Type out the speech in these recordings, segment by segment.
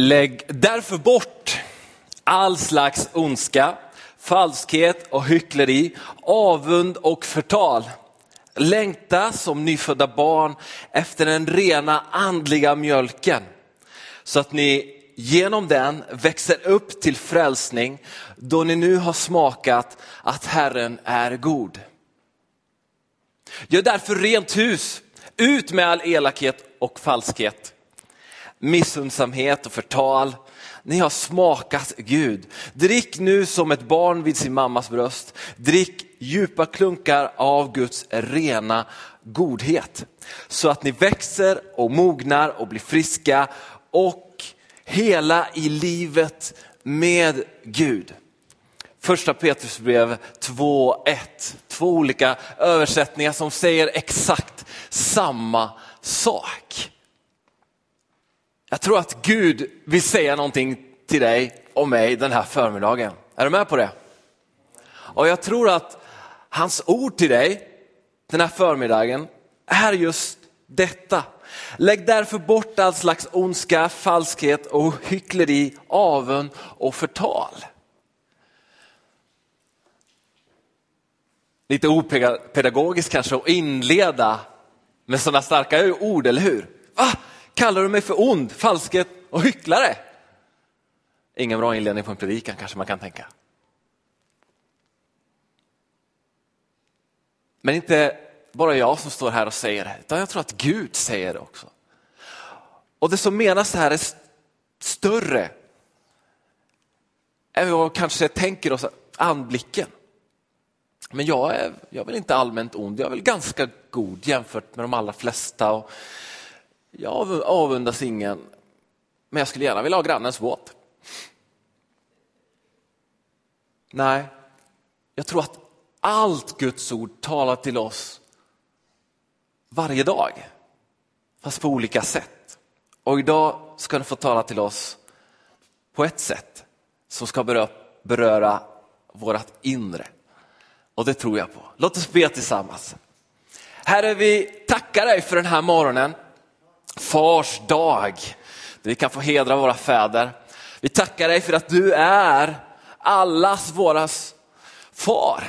Lägg därför bort all slags ondska, falskhet och hyckleri, avund och förtal. Längta som nyfödda barn efter den rena andliga mjölken så att ni genom den växer upp till frälsning då ni nu har smakat att Herren är god. Gör därför rent hus, ut med all elakhet och falskhet missundsamhet och förtal. Ni har smakat Gud. Drick nu som ett barn vid sin mammas bröst. Drick djupa klunkar av Guds rena godhet. Så att ni växer och mognar och blir friska och hela i livet med Gud. Första Petrusbrev 2.1. Två olika översättningar som säger exakt samma sak. Jag tror att Gud vill säga någonting till dig och mig den här förmiddagen. Är du med på det? Och jag tror att hans ord till dig den här förmiddagen är just detta. Lägg därför bort all slags ondska, falskhet och hyckleri, avund och förtal. Lite opedagogiskt kanske att inleda med sådana starka ord, eller hur? Va? Kallar du mig för ond, falskhet och hycklare? Ingen bra inledning på en predikan kanske man kan tänka. Men inte bara jag som står här och säger det, utan jag tror att Gud säger det också. Och det som menas här är större än vad vi kanske tänker oss anblicken. Men jag är, jag är väl inte allmänt ond, jag är väl ganska god jämfört med de allra flesta. Och jag avundas ingen, men jag skulle gärna vilja ha grannens båt. Nej, jag tror att allt Guds ord talar till oss varje dag, fast på olika sätt. Och idag ska det få tala till oss på ett sätt som ska beröra, beröra vårt inre. Och det tror jag på. Låt oss be tillsammans. Herre, vi tackar dig för den här morgonen fars dag. Där vi kan få hedra våra fäder. Vi tackar dig för att du är allas våras far.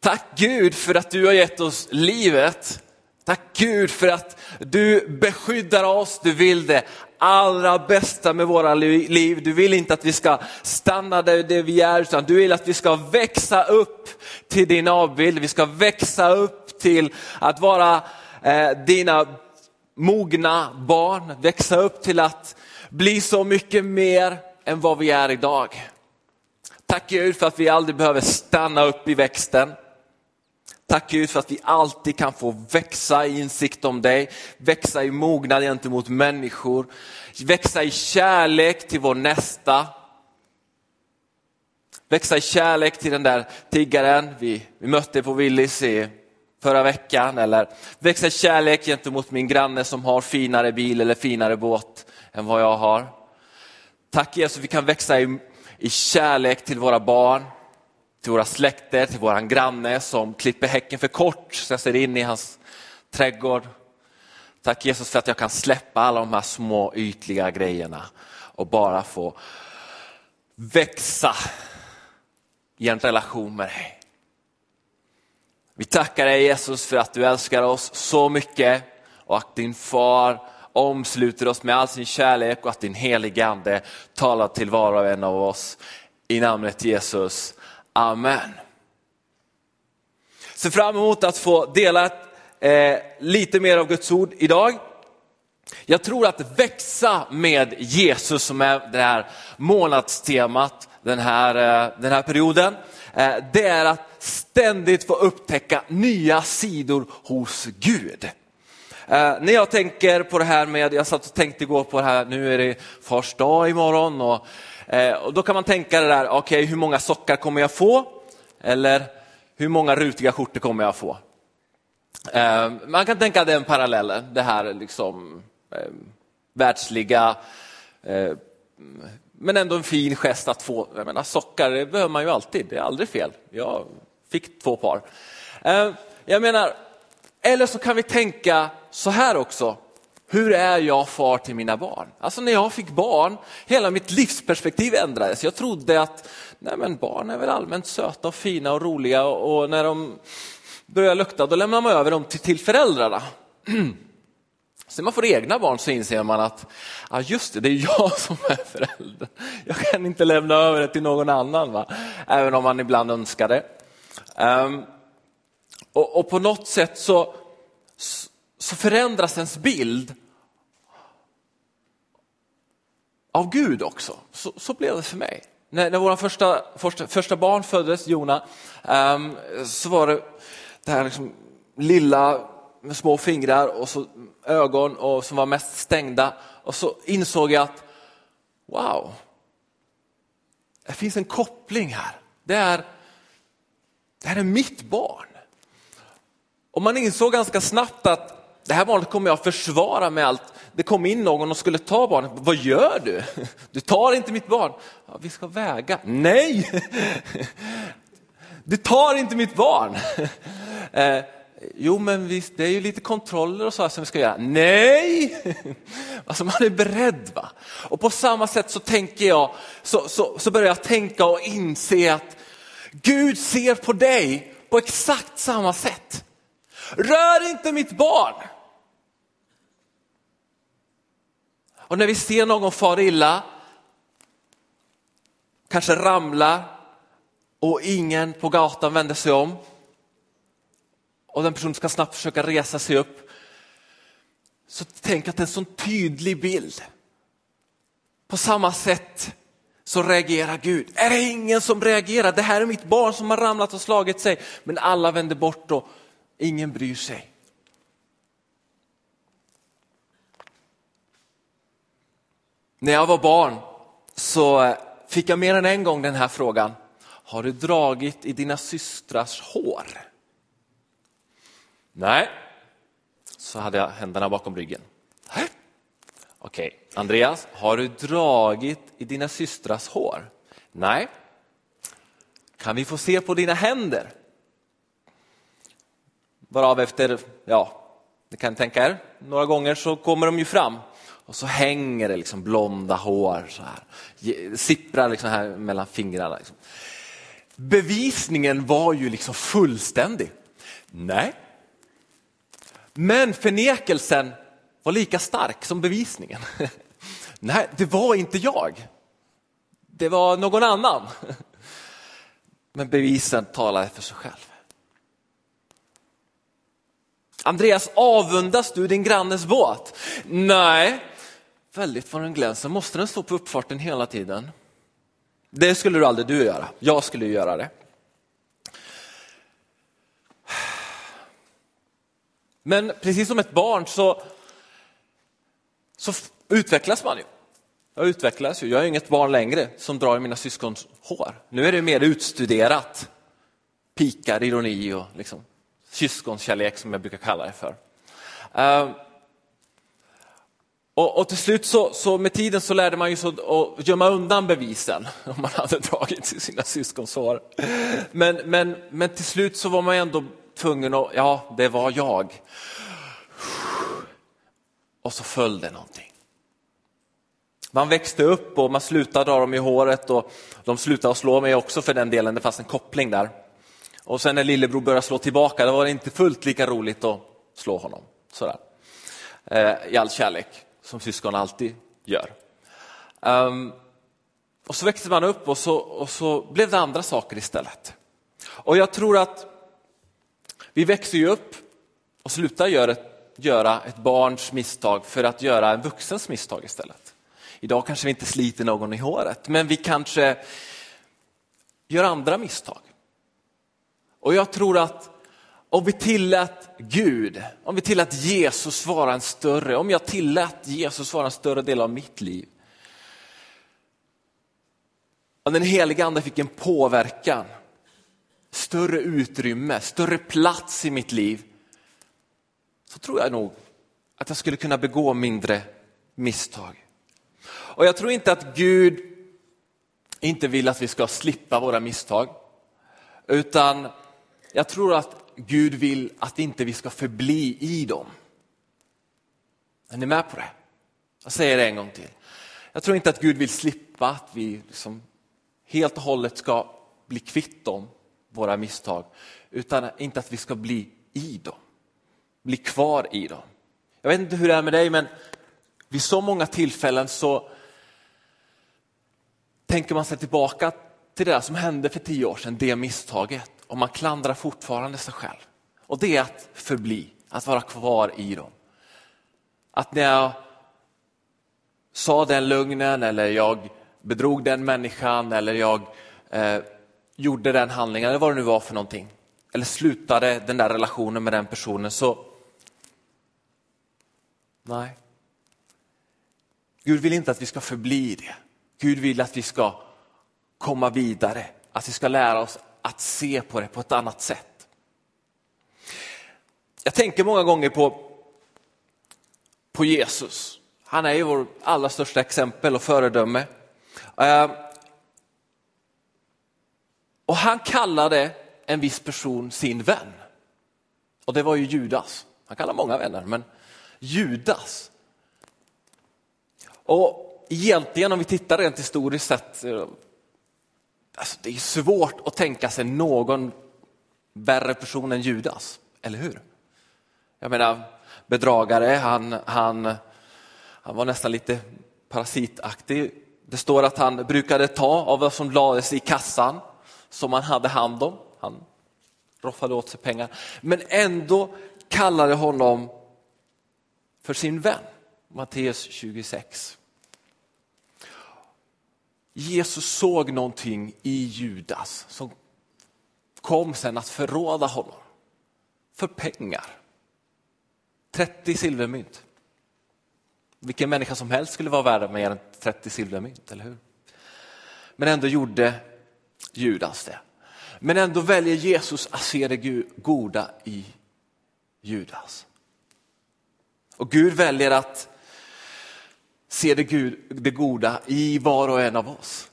Tack Gud för att du har gett oss livet. Tack Gud för att du beskyddar oss, du vill det allra bästa med våra liv. Du vill inte att vi ska stanna där det vi är, utan du vill att vi ska växa upp till din avbild. Vi ska växa upp till att vara eh, dina mogna barn, växa upp till att bli så mycket mer än vad vi är idag. Tack Gud för att vi aldrig behöver stanna upp i växten. Tack Gud för att vi alltid kan få växa i insikt om dig, växa i mognad gentemot människor, växa i kärlek till vår nästa. Växa i kärlek till den där tiggaren vi, vi mötte på Willys i förra veckan eller växa kärlek gentemot min granne som har finare bil eller finare båt än vad jag har. Tack Jesus, vi kan växa i, i kärlek till våra barn, till våra släkter, till våran granne som klipper häcken för kort så jag ser in i hans trädgård. Tack Jesus för att jag kan släppa alla de här små ytliga grejerna och bara få växa i en relation med dig. Vi tackar dig Jesus för att du älskar oss så mycket och att din far omsluter oss med all sin kärlek och att din helige ande talar till var och en av oss. I namnet Jesus. Amen. Ser fram emot att få dela eh, lite mer av Guds ord idag. Jag tror att växa med Jesus som är det här månadstemat den här, eh, den här perioden. Eh, det är att ständigt få upptäcka nya sidor hos Gud. Eh, när jag tänker på det här med, jag satt och tänkte igår på det här, nu är det fars dag imorgon och, eh, och då kan man tänka det där, okej okay, hur många sockar kommer jag få? Eller hur många rutiga skjortor kommer jag få? Eh, man kan tänka den parallellen, det här liksom eh, världsliga eh, men ändå en fin gest att få. Jag menar, sockar det behöver man ju alltid, det är aldrig fel. Jag fick två par. Eh, jag menar, eller så kan vi tänka så här också. hur är jag far till mina barn? Alltså när jag fick barn, hela mitt livsperspektiv ändrades. Jag trodde att nej men barn är väl allmänt söta och fina och roliga och när de börjar lukta då lämnar man över dem till, till föräldrarna. Sen man får egna barn så inser man att ja just det, det är jag som är förälder. Jag kan inte lämna över det till någon annan, va? även om man ibland önskar det. Um, och, och, på något sätt så, så förändras ens bild av Gud också. Så, så blev det för mig. När, när vår första, första, första, barn föddes, Jona, um, så var det det här liksom lilla med små fingrar och så ögon och som var mest stängda. Och så insåg jag att wow, det finns en koppling här. Det är, det här är mitt barn. Och man insåg ganska snabbt att det här barnet kommer jag försvara med allt. Det kom in någon och skulle ta barnet. Vad gör du? Du tar inte mitt barn. Ja, vi ska väga. Nej! Du tar inte mitt barn. Eh, Jo, men visst, det är ju lite kontroller och så som vi ska göra. Nej! Alltså man är beredd. va? Och på samma sätt så tänker jag, så, så, så börjar jag tänka och inse att Gud ser på dig på exakt samma sätt. Rör inte mitt barn! Och när vi ser någon fara illa, kanske ramlar och ingen på gatan vänder sig om och den personen ska snabbt försöka resa sig upp. Så tänk att det är en sån tydlig bild. På samma sätt så reagerar Gud. Är det ingen som reagerar? Det här är mitt barn som har ramlat och slagit sig. Men alla vänder bort och ingen bryr sig. När jag var barn så fick jag mer än en gång den här frågan. Har du dragit i dina systrars hår? Nej. Så hade jag händerna bakom ryggen. Okej, okay. Andreas, har du dragit i dina systrars hår? Nej. Kan vi få se på dina händer? Varav efter, ja, ni kan tänka er, några gånger så kommer de ju fram och så hänger det liksom blonda hår så här, sipprar liksom här mellan fingrarna. Liksom. Bevisningen var ju liksom fullständig. Nej, men förnekelsen var lika stark som bevisningen. Nej, det var inte jag. Det var någon annan. Men bevisen talade för sig själv. Andreas, avundas du din grannes båt? Nej, väldigt vad den glänser. Måste den stå på uppfarten hela tiden? Det skulle du aldrig du göra. Jag skulle göra det. Men precis som ett barn så, så utvecklas man ju. Jag utvecklas ju. Jag är inget barn längre som drar i mina syskons hår. Nu är det mer utstuderat. Pikar, ironi och liksom, syskonkärlek som jag brukar kalla det för. Uh, och, och, till slut så, så, med tiden så lärde man sig att gömma undan bevisen om man hade dragit i sina syskons hår. Men, men, men till slut så var man ändå tvungen att, ja, det var jag. Och så föll det någonting. Man växte upp och man slutade dra dem i håret och de slutade slå mig också för den delen, det fanns en koppling där. Och sen när lillebror började slå tillbaka, då var det inte fullt lika roligt att slå honom. Sådär. Eh, I all kärlek, som syskon alltid gör. Um, och så växte man upp och så, och så blev det andra saker istället. Och jag tror att vi växer ju upp och slutar göra ett, göra ett barns misstag för att göra en vuxens misstag istället. Idag kanske vi inte sliter någon i håret, men vi kanske gör andra misstag. Och jag tror att om vi tillät Gud, om vi tillät Jesus vara en större, om jag tillät Jesus vara en större del av mitt liv. Om den heliga ande fick en påverkan större utrymme, större plats i mitt liv, så tror jag nog att jag skulle kunna begå mindre misstag. Och jag tror inte att Gud inte vill att vi ska slippa våra misstag, utan jag tror att Gud vill att inte vi ska förbli i dem. Är ni med på det? Jag säger det en gång till. Jag tror inte att Gud vill slippa att vi liksom helt och hållet ska bli kvitt dem, våra misstag, utan inte att vi ska bli i dem, bli kvar i dem. Jag vet inte hur det är med dig, men vid så många tillfällen så tänker man sig tillbaka till det som hände för tio år sedan, det misstaget, och man klandrar fortfarande sig själv. Och det är att förbli, att vara kvar i dem. Att när jag sa den lögnen eller jag bedrog den människan eller jag eh, gjorde den handlingen eller vad det nu var för någonting. Eller slutade den där relationen med den personen så nej. Gud vill inte att vi ska förbli det. Gud vill att vi ska komma vidare, att vi ska lära oss att se på det på ett annat sätt. Jag tänker många gånger på, på Jesus. Han är ju vår allra största exempel och föredöme. Eh, och han kallade en viss person sin vän. Och det var ju Judas. Han kallar många vänner, men Judas. Och egentligen om vi tittar rent historiskt sett, eh, alltså det är svårt att tänka sig någon värre person än Judas, eller hur? Jag menar, bedragare, han, han, han var nästan lite parasitaktig. Det står att han brukade ta av vad som lades i kassan som han hade hand om. Han roffade åt sig pengar, men ändå kallade honom för sin vän. Matteus 26. Jesus såg någonting i Judas som kom sen att förråda honom för pengar. 30 silvermynt. Vilken människa som helst skulle vara värd mer än 30 silvermynt, eller hur? Men ändå gjorde Judas det. Men ändå väljer Jesus att se det goda i Judas. Och Gud väljer att se det, Gud, det goda i var och en av oss.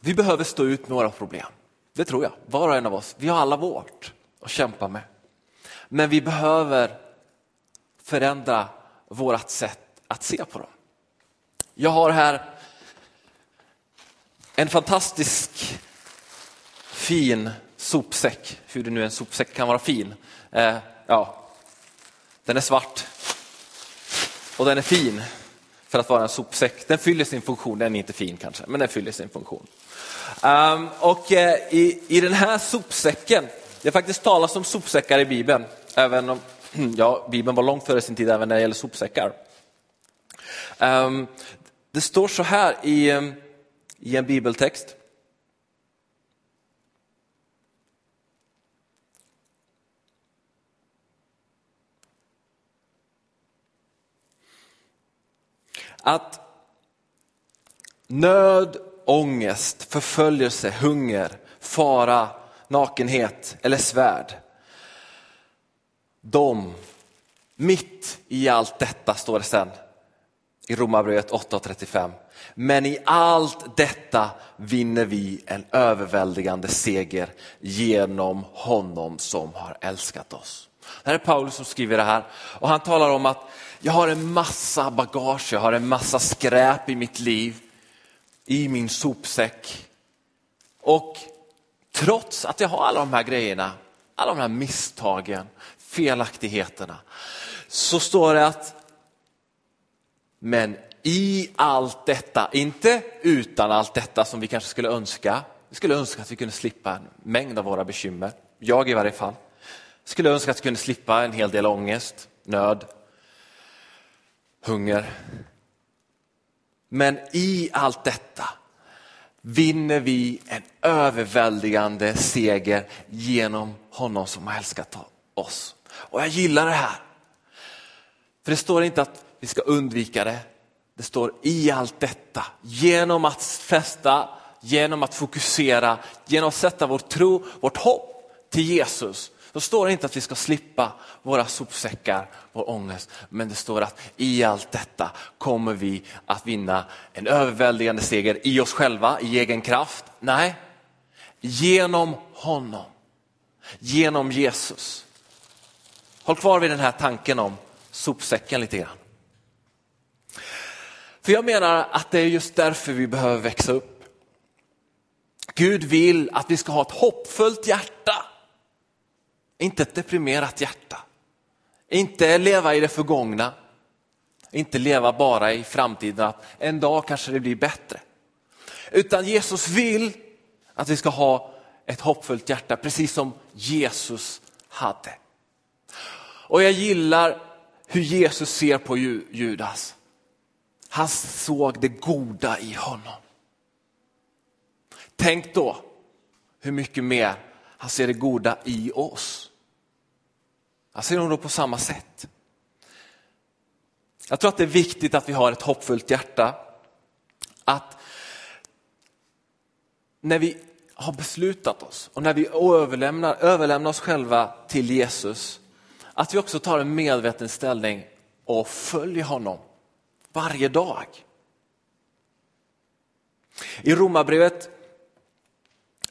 Vi behöver stå ut med våra problem. Det tror jag, var och en av oss. Vi har alla vårt att kämpa med. Men vi behöver förändra vårt sätt att se på dem. Jag har här en fantastisk fin sopsäck, hur det nu en sopsäck kan vara fin. Eh, ja, den är svart och den är fin för att vara en sopsäck. Den fyller sin funktion, den är inte fin kanske, men den fyller sin funktion. Um, och eh, i, i den här sopsäcken, det faktiskt talas om sopsäckar i Bibeln, även om ja, Bibeln var långt före sin tid även när det gäller sopsäckar. Um, det står så här i, ehm, i en bibeltext. Att nöd, ångest, förföljelse, hunger, fara, nakenhet eller svärd. De, mitt i allt detta står det sen i Romarbrevet 8.35. Men i allt detta vinner vi en överväldigande seger genom honom som har älskat oss. Det här är Paulus som skriver det här och han talar om att jag har en massa bagage, jag har en massa skräp i mitt liv, i min sopsäck. Och trots att jag har alla de här grejerna, alla de här misstagen, felaktigheterna, så står det att men i allt detta, inte utan allt detta som vi kanske skulle önska. Vi skulle önska att vi kunde slippa en mängd av våra bekymmer, jag i varje fall. Skulle önska att vi kunde slippa en hel del ångest, nöd, hunger. Men i allt detta vinner vi en överväldigande seger genom honom som har älskat oss. Och jag gillar det här. För det står inte att vi ska undvika det. Det står i allt detta, genom att fästa, genom att fokusera, genom att sätta vår tro, vårt hopp till Jesus då står det inte att vi ska slippa våra sopsäckar, vår ångest, men det står att i allt detta kommer vi att vinna en överväldigande seger i oss själva, i egen kraft. Nej, genom honom, genom Jesus. Håll kvar vid den här tanken om sopsäcken lite grann. För jag menar att det är just därför vi behöver växa upp. Gud vill att vi ska ha ett hoppfullt hjärta, inte ett deprimerat hjärta. Inte leva i det förgångna, inte leva bara i framtiden, att en dag kanske det blir bättre. Utan Jesus vill att vi ska ha ett hoppfullt hjärta, precis som Jesus hade. Och jag gillar hur Jesus ser på Judas. Han såg det goda i honom. Tänk då hur mycket mer han ser det goda i oss. Han ser honom på samma sätt. Jag tror att det är viktigt att vi har ett hoppfullt hjärta. Att när vi har beslutat oss och när vi överlämnar, överlämnar oss själva till Jesus, att vi också tar en medveten ställning och följer honom varje dag. I Romarbrevet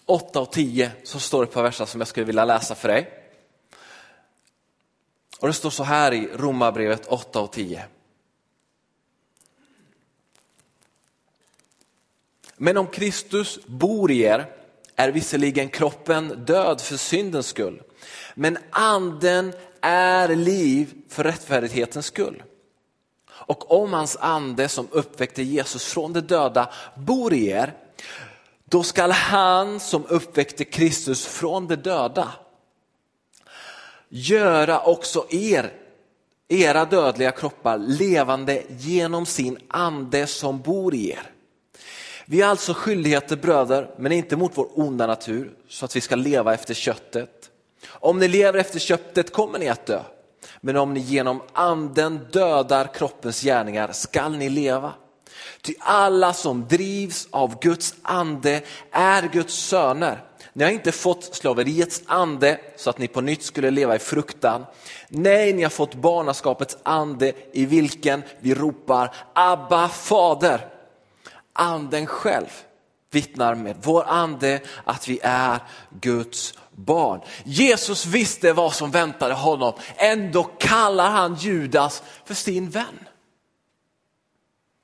8 och 10 så står det ett par verser som jag skulle vilja läsa för dig. Och Det står så här i Romarbrevet 8 och 10. Men om Kristus bor i er är visserligen kroppen död för syndens skull, men anden är liv för rättfärdighetens skull. Och om hans ande som uppväckte Jesus från de döda bor i er, då skall han som uppväckte Kristus från de döda göra också er, era dödliga kroppar levande genom sin ande som bor i er. Vi har alltså skyldigheter bröder, men inte mot vår onda natur, så att vi ska leva efter köttet. Om ni lever efter köttet kommer ni att dö, men om ni genom anden dödar kroppens gärningar skall ni leva. Ty alla som drivs av Guds ande är Guds söner. Ni har inte fått slaveriets ande så att ni på nytt skulle leva i fruktan. Nej, ni har fått barnaskapets ande i vilken vi ropar Abba fader. Anden själv vittnar med vår ande att vi är Guds barn. Jesus visste vad som väntade honom, ändå kallar han Judas för sin vän.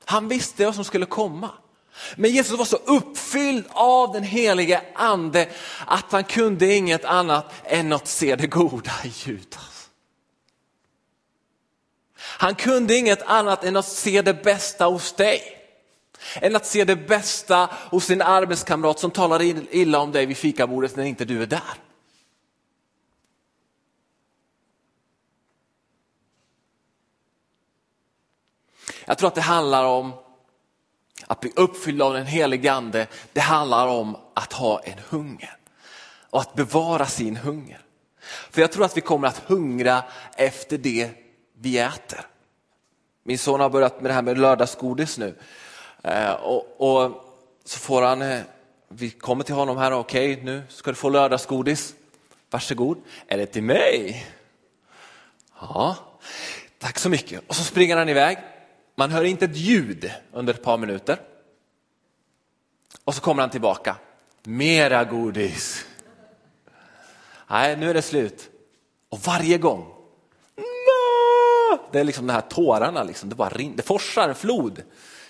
Han visste vad som skulle komma. Men Jesus var så uppfylld av den helige ande att han kunde inget annat än att se det goda i Judas. Han kunde inget annat än att se det bästa hos dig. Än att se det bästa hos din arbetskamrat som talar illa om dig vid fikabordet när inte du är där. Jag tror att det handlar om att bli uppfylld av den helige ande. Det handlar om att ha en hunger och att bevara sin hunger. För jag tror att vi kommer att hungra efter det vi äter. Min son har börjat med det här med lördagsgodis nu. Eh, och, och så får han, eh, vi kommer till honom här, okej okay, nu ska du få lördagsgodis. Varsågod. Är det till mig? Ja, tack så mycket. Och så springer han iväg man hör inte ett ljud under ett par minuter. Och så kommer han tillbaka. Mera godis. Nej, nu är det slut. Och varje gång. Det är liksom de här tårarna, liksom. det, bara rinner, det forsar en flod.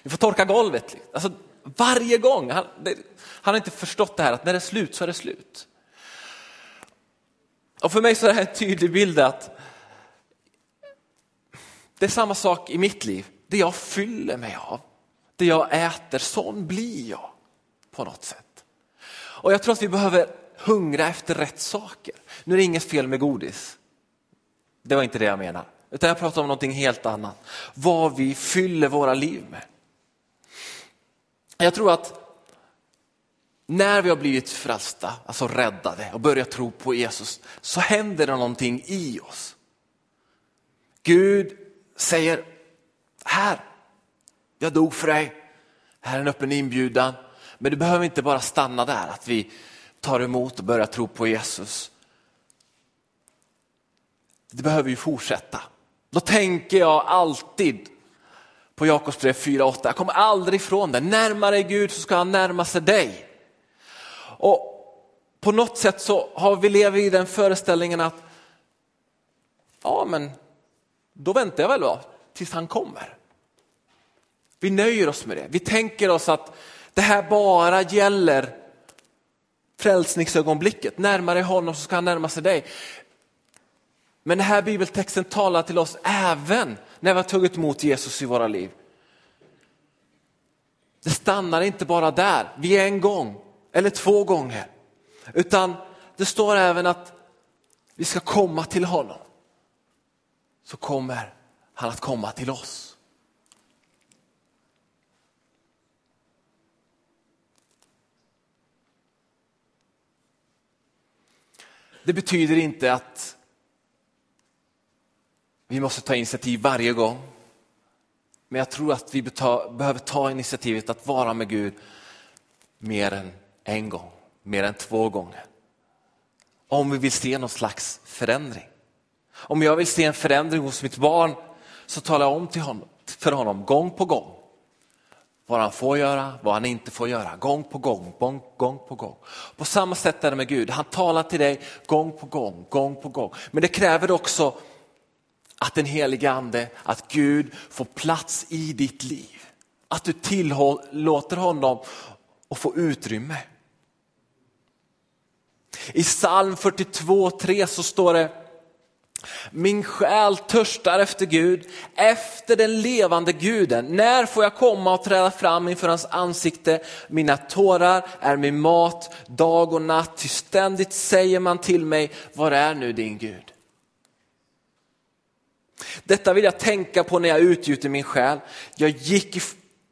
Vi får torka golvet. Alltså, varje gång. Han, det, han har inte förstått det här att när det är slut så är det slut. Och för mig så är det här en tydlig bild att det är samma sak i mitt liv det jag fyller mig av, det jag äter, sån blir jag på något sätt. Och jag tror att vi behöver hungra efter rätt saker. Nu är det inget fel med godis. Det var inte det jag menar. Utan jag pratar om någonting helt annat. Vad vi fyller våra liv med. Jag tror att när vi har blivit frälsta, alltså räddade och börjat tro på Jesus, så händer det någonting i oss. Gud säger här, jag dog för dig. Här är en öppen inbjudan. Men det behöver inte bara stanna där, att vi tar emot och börjar tro på Jesus. Det behöver ju fortsätta. Då tänker jag alltid på Jakobsbrev 4.8. Jag kommer aldrig ifrån det. Närmare Gud så ska han närma sig dig. Och på något sätt så har vi lever i den föreställningen att ja men då väntar jag väl då tills han kommer. Vi nöjer oss med det. Vi tänker oss att det här bara gäller frälsningsögonblicket. Närmare honom så ska han närma sig dig. Men den här bibeltexten talar till oss även när vi har tagit emot Jesus i våra liv. Det stannar inte bara där, vi är en gång eller två gånger. Utan det står även att vi ska komma till honom. Så kommer han att komma till oss. Det betyder inte att vi måste ta initiativ varje gång. Men jag tror att vi behöver ta initiativet att vara med Gud mer än en gång, mer än två gånger. Om vi vill se någon slags förändring. Om jag vill se en förändring hos mitt barn så talar jag om till honom, för honom gång på gång vad han får göra, vad han inte får göra, gång på gång, gång, gång på gång. På samma sätt är det med Gud, han talar till dig gång på gång, gång på gång. Men det kräver också att den helige ande, att Gud får plats i ditt liv. Att du tillåter honom att få utrymme. I psalm 42.3 så står det min själ törstar efter Gud, efter den levande guden. När får jag komma och träda fram inför hans ansikte? Mina tårar är min mat dag och natt, ty ständigt säger man till mig, var är nu din Gud? Detta vill jag tänka på när jag utgjuter min själ. Jag gick i,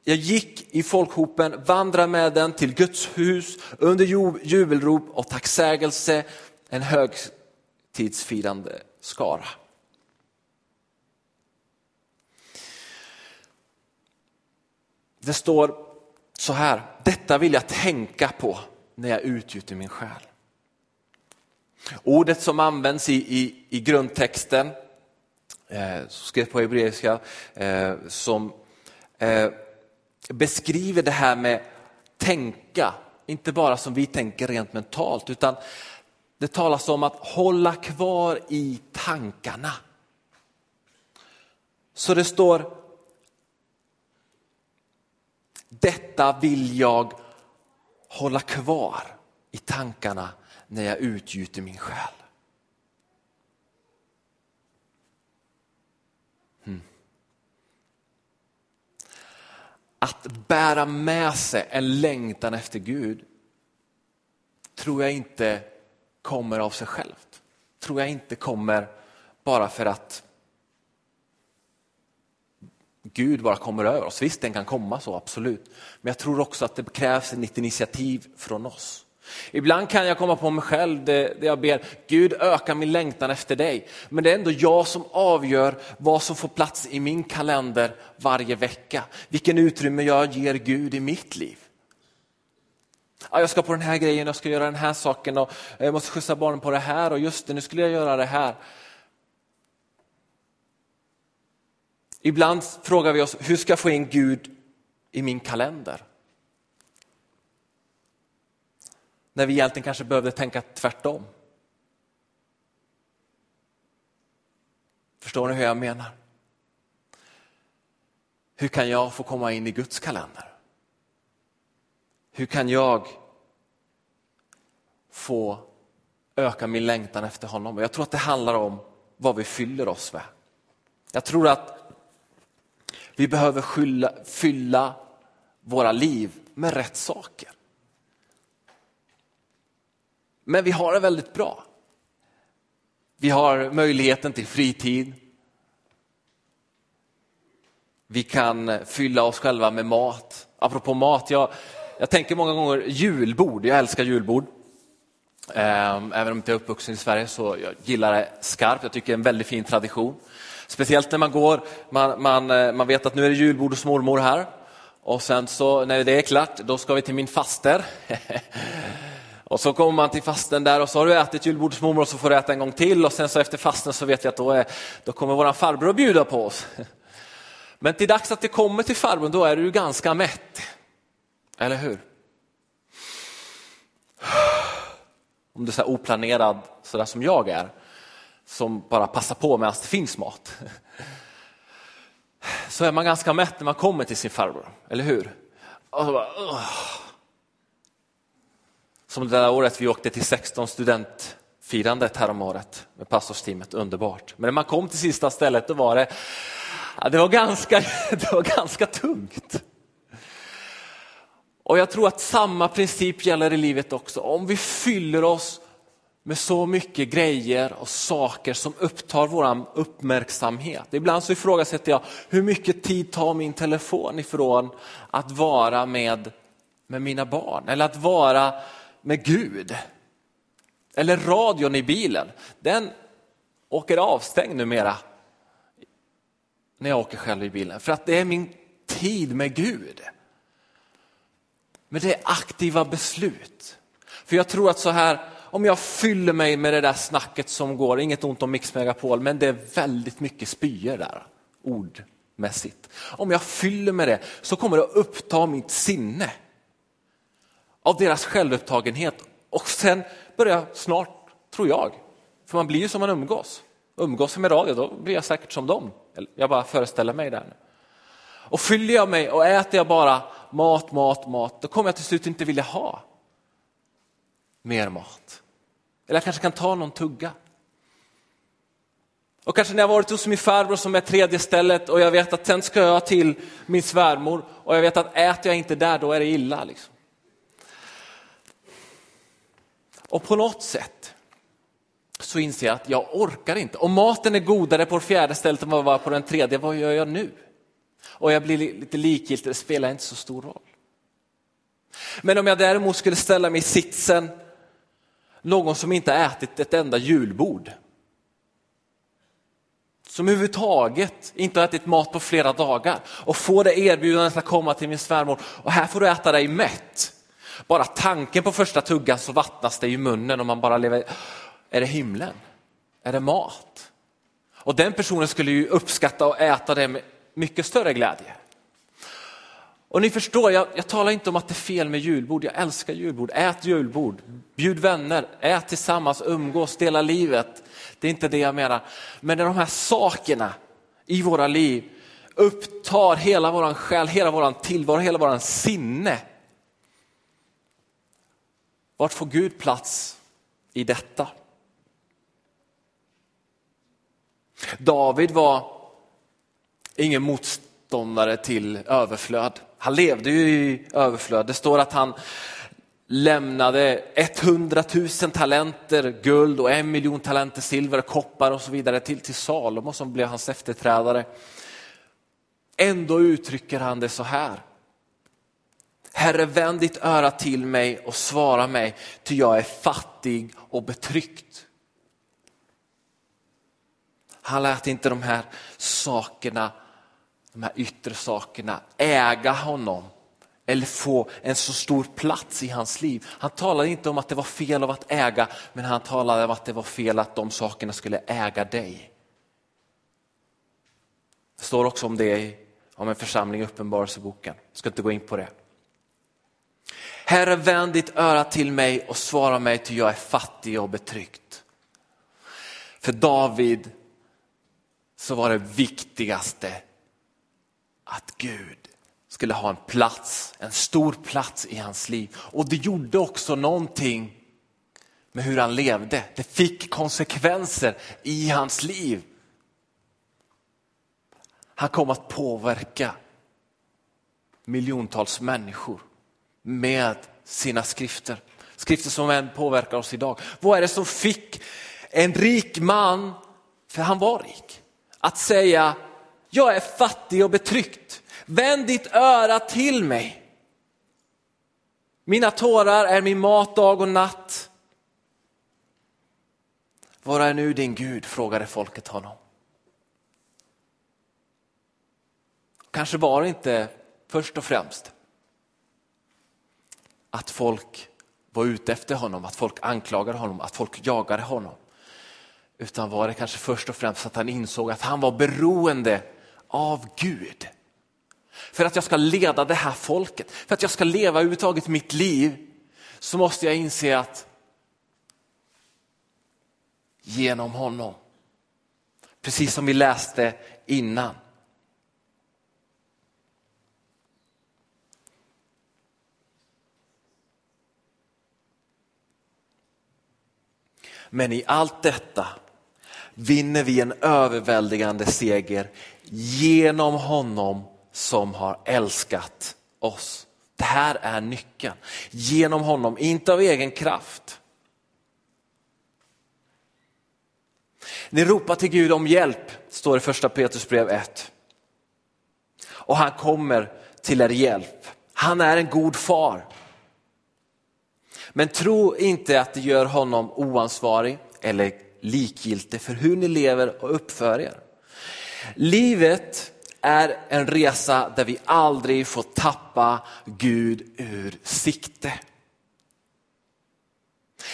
jag gick i folkhopen, vandrade med den till Guds hus under jubelrop och tacksägelse, en högtidsfirande skara. Det står så här, detta vill jag tänka på när jag utgjuter min själ. Ordet som används i, i, i grundtexten eh, skrivet på hebreiska, eh, som eh, beskriver det här med tänka, inte bara som vi tänker rent mentalt, utan det talas om att hålla kvar i tankarna. Så det står, detta vill jag hålla kvar i tankarna när jag utgjuter min själ. Hmm. att bära med sig en längtan efter Gud tror jag inte kommer av sig självt. Tror jag inte kommer bara för att Gud bara kommer över oss. Visst, den kan komma så, absolut. Men jag tror också att det krävs ett initiativ från oss. Ibland kan jag komma på mig själv där jag ber Gud öka min längtan efter dig. Men det är ändå jag som avgör vad som får plats i min kalender varje vecka. Vilken utrymme jag ger Gud i mitt liv. Ja, jag ska på den här grejen, jag ska göra den här saken och jag måste skjutsa barnen på det här och just det, nu skulle jag göra det här. Ibland frågar vi oss, hur ska jag få in Gud i min kalender? När vi egentligen kanske behövde tänka tvärtom. Förstår ni hur jag menar? Hur kan jag få komma in i Guds kalender? Hur kan jag få öka min längtan efter honom? Jag tror att det handlar om vad vi fyller oss med. Jag tror att vi behöver skylla, fylla våra liv med rätt saker. Men vi har det väldigt bra. Vi har möjligheten till fritid. Vi kan fylla oss själva med mat. Apropå mat, jag, jag tänker många gånger julbord. Jag älskar julbord. Ehm, även om jag inte är uppvuxen i Sverige så jag gillar det skarpt. Jag tycker det är en väldigt fin tradition. Speciellt när man går, man, man, eh, man vet att nu är det julbord hos mormor här. Och sen så när det är klart, då ska vi till min faster. Och så kommer man till fasten där och så har du ätit julbordsmormor och så får du äta en gång till och sen så efter fasten så vet jag att då, är, då kommer våran farbror att bjuda på oss. Men till dags att det kommer till farbrorn då är du ganska mätt. Eller hur? Om du är så oplanerad sådär som jag är som bara passar på medan det finns mat. Så är man ganska mätt när man kommer till sin farbror, eller hur? Och så bara, Som det där året vi åkte till 16 studentfirandet härom året med pastorsteamet, underbart. Men när man kom till sista stället då var det, ja, det, var ganska, det var ganska tungt. Och jag tror att samma princip gäller i livet också. Om vi fyller oss med så mycket grejer och saker som upptar vår uppmärksamhet. Ibland så ifrågasätter jag hur mycket tid tar min telefon ifrån att vara med, med mina barn eller att vara med Gud. Eller radion i bilen, den åker avstängd numera när jag åker själv i bilen för att det är min tid med Gud. Men det är aktiva beslut. För jag tror att så här, om jag fyller mig med det där snacket som går, inget ont om Mix Megapol, men det är väldigt mycket spyor där, ordmässigt. Om jag fyller med det så kommer det att uppta mitt sinne av deras självupptagenhet och sen börjar snart, tror jag, för man blir ju som man umgås. Umgås jag med radio, då blir jag säkert som dem. Jag bara föreställer mig det. Och fyller jag mig och äter jag bara mat, mat, mat, då kommer jag till slut inte vilja ha mer mat. Eller jag kanske kan ta någon tugga. Och kanske när jag varit hos min farbror som är tredje stället och jag vet att sen ska jag till min svärmor och jag vet att äter jag inte där då är det illa. Liksom. Och på något sätt så inser jag att jag orkar inte. Om maten är godare på det fjärde stället än vad var på den tredje, vad gör jag nu? Och jag blir lite likgiltig, det spelar inte så stor roll. Men om jag däremot skulle ställa mig i sitsen någon som inte ätit ett enda julbord. Som överhuvudtaget inte har ätit mat på flera dagar och får det erbjudandet att komma till min svärmor och här får du äta dig mätt. Bara tanken på första tuggan så vattnas det i munnen och man bara lever. Är det himlen? Är det mat? Och den personen skulle ju uppskatta att äta det med mycket större glädje. Och ni förstår, jag, jag talar inte om att det är fel med julbord. Jag älskar julbord. Ät julbord, bjud vänner, ät tillsammans, umgås, dela livet. Det är inte det jag menar. Men när de här sakerna i våra liv upptar hela vår själ, hela vår tillvaro, hela vår sinne. Vart får Gud plats i detta? David var ingen motståndare till överflöd. Han levde ju i överflöd. Det står att han lämnade 100 000 talenter guld och en miljon talenter silver, koppar och så vidare till, till Salomo som blev hans efterträdare. Ändå uttrycker han det så här. Herre, vänd ditt öra till mig och svara mig, ty jag är fattig och betryckt. Han lät inte de här sakerna de här yttre sakerna, äga honom eller få en så stor plats i hans liv. Han talade inte om att det var fel av att äga, men han talade om att det var fel att de sakerna skulle äga dig. Det står också om det om en församling i Uppenbarelseboken. Jag ska inte gå in på det. Herre, vänd ditt öra till mig och svara mig till jag är fattig och betryckt. För David så var det viktigaste att Gud skulle ha en plats, en stor plats i hans liv. Och det gjorde också någonting med hur han levde. Det fick konsekvenser i hans liv. Han kom att påverka miljontals människor med sina skrifter. Skrifter som än påverkar oss idag. Vad är det som fick en rik man, för han var rik, att säga jag är fattig och betryckt. Vänd ditt öra till mig. Mina tårar är min mat dag och natt. Var är nu din Gud? frågade folket honom. Kanske var det inte först och främst att folk var ute efter honom, att folk anklagade honom, att folk jagade honom. Utan var det kanske först och främst att han insåg att han var beroende av Gud. För att jag ska leda det här folket, för att jag ska leva överhuvudtaget mitt liv så måste jag inse att genom honom Precis som vi läste innan. Men i allt detta vinner vi en överväldigande seger genom honom som har älskat oss. Det här är nyckeln. Genom honom, inte av egen kraft. Ni ropar till Gud om hjälp, står det i första Petrus brev 1. Och han kommer till er hjälp. Han är en god far. Men tro inte att det gör honom oansvarig eller likgiltig för hur ni lever och uppför er. Livet är en resa där vi aldrig får tappa Gud ur sikte.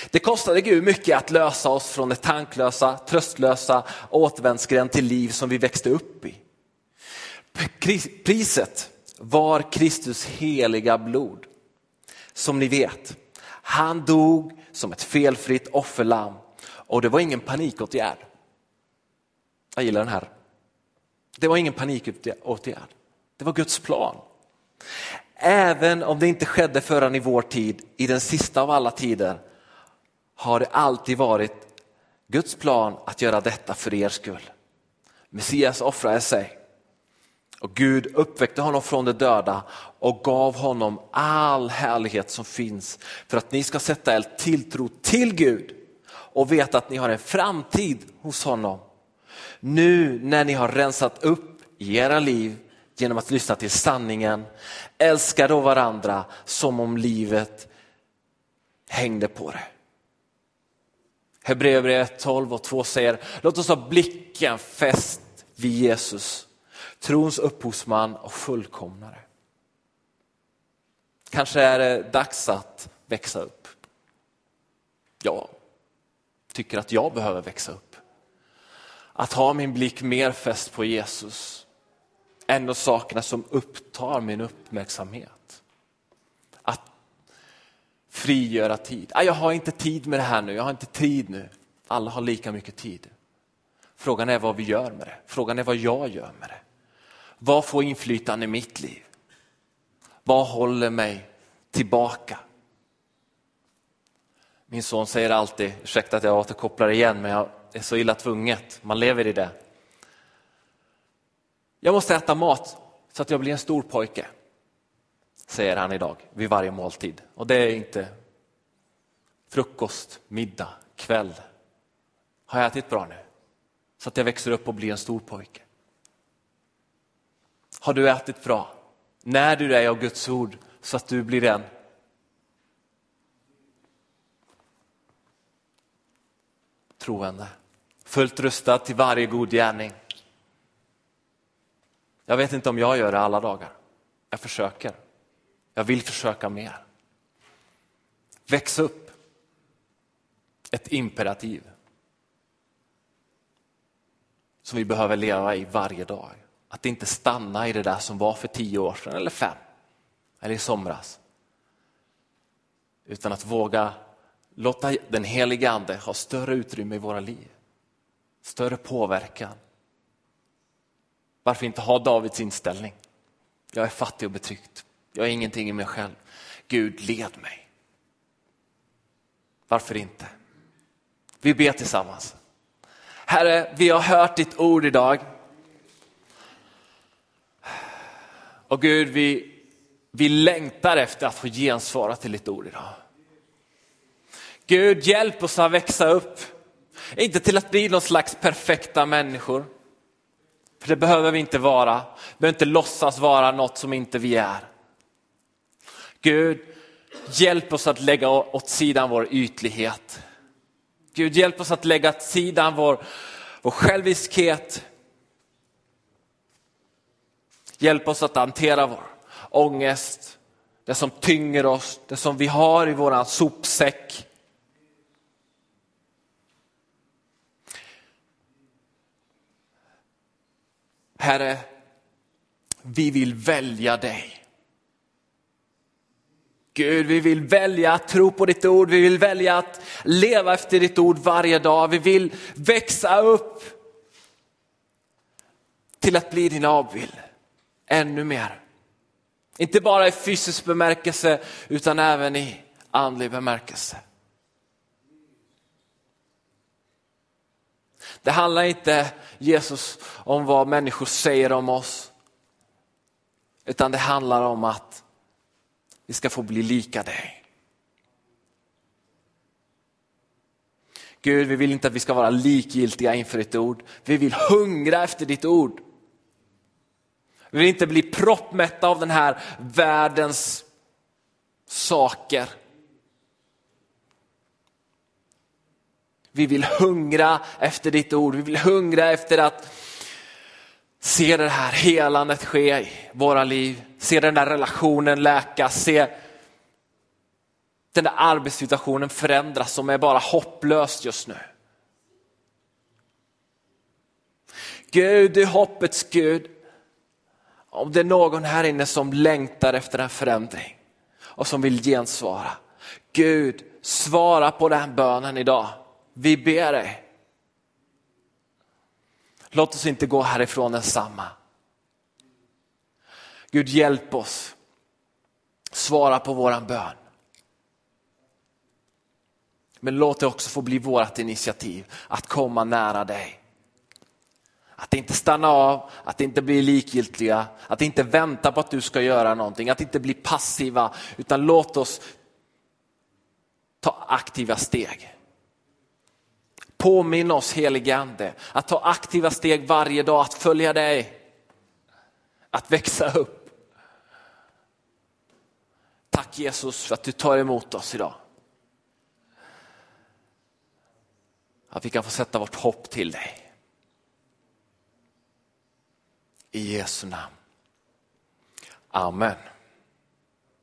Det kostade Gud mycket att lösa oss från det tanklösa, tröstlösa återvändsgränd till liv som vi växte upp i. Priset var Kristus heliga blod. Som ni vet, han dog som ett felfritt offerlamm och det var ingen panikåtgärd. Jag gillar den här. Det var ingen panikåtgärd. Det var Guds plan. Även om det inte skedde förrän i vår tid, i den sista av alla tider, har det alltid varit Guds plan att göra detta för er skull. Messias offrade sig och Gud uppväckte honom från de döda och gav honom all härlighet som finns för att ni ska sätta er tilltro till Gud och veta att ni har en framtid hos honom. Nu när ni har rensat upp i era liv genom att lyssna till sanningen, älska då varandra som om livet hängde på det. Hebreerbrevet 12 och 2 säger, låt oss ha blicken fäst vid Jesus, trons upphovsman och fullkomnare. Kanske är det dags att växa upp. Ja, tycker att jag behöver växa upp. Att ha min blick mer fäst på Jesus än de sakerna som upptar min uppmärksamhet. Att frigöra tid. Jag har inte tid med det här nu, jag har inte tid nu. Alla har lika mycket tid. Frågan är vad vi gör med det. Frågan är vad jag gör med det. Vad får inflytande i mitt liv? Vad håller mig tillbaka? Min son säger alltid, ursäkta att jag återkopplar igen, men jag är så illa tvunget, man lever i det. Jag måste äta mat så att jag blir en stor pojke, säger han idag vid varje måltid. Och det är inte frukost, middag, kväll. Har jag ätit bra nu? Så att jag växer upp och blir en stor pojke. Har du ätit bra? När du är av Guds ord så att du blir en troende. Fullt rustad till varje god gärning. Jag vet inte om jag gör det alla dagar. Jag försöker. Jag vill försöka mer. Väx upp. Ett imperativ. Som vi behöver leva i varje dag. Att inte stanna i det där som var för tio år sedan eller fem. Eller i somras. Utan att våga låta den helige ande ha större utrymme i våra liv. Större påverkan. Varför inte ha Davids inställning? Jag är fattig och betryckt. Jag är ingenting i mig själv. Gud, led mig. Varför inte? Vi ber tillsammans. Herre, vi har hört ditt ord idag. Och Gud, vi, vi längtar efter att få gensvara till ditt ord idag. Gud, hjälp oss att växa upp. Inte till att bli någon slags perfekta människor. För det behöver vi inte vara. Vi behöver inte låtsas vara något som inte vi är. Gud, hjälp oss att lägga åt sidan vår ytlighet. Gud, hjälp oss att lägga åt sidan vår, vår själviskhet. Hjälp oss att hantera vår ångest, det som tynger oss, det som vi har i våran sopsäck. Herre, vi vill välja dig. Gud, vi vill välja att tro på ditt ord, vi vill välja att leva efter ditt ord varje dag, vi vill växa upp till att bli din avbild ännu mer. Inte bara i fysisk bemärkelse utan även i andlig bemärkelse. Det handlar inte Jesus om vad människor säger om oss. Utan det handlar om att vi ska få bli lika dig. Gud, vi vill inte att vi ska vara likgiltiga inför ditt ord. Vi vill hungra efter ditt ord. Vi vill inte bli proppmätta av den här världens saker. Vi vill hungra efter ditt ord, vi vill hungra efter att se det här helandet ske i våra liv, se den där relationen läkas, se den där arbetssituationen förändras som är bara hopplöst just nu. Gud, du är hoppets Gud. Om det är någon här inne som längtar efter en förändring och som vill gensvara. Gud, svara på den bönen idag. Vi ber dig. Låt oss inte gå härifrån ensamma. Gud hjälp oss. Svara på våran bön. Men låt det också få bli vårt initiativ att komma nära dig. Att inte stanna av, att inte bli likgiltiga, att inte vänta på att du ska göra någonting, att inte bli passiva, utan låt oss ta aktiva steg. Påminn oss helige Ande att ta aktiva steg varje dag, att följa dig, att växa upp. Tack Jesus för att du tar emot oss idag. Att vi kan få sätta vårt hopp till dig. I Jesu namn. Amen.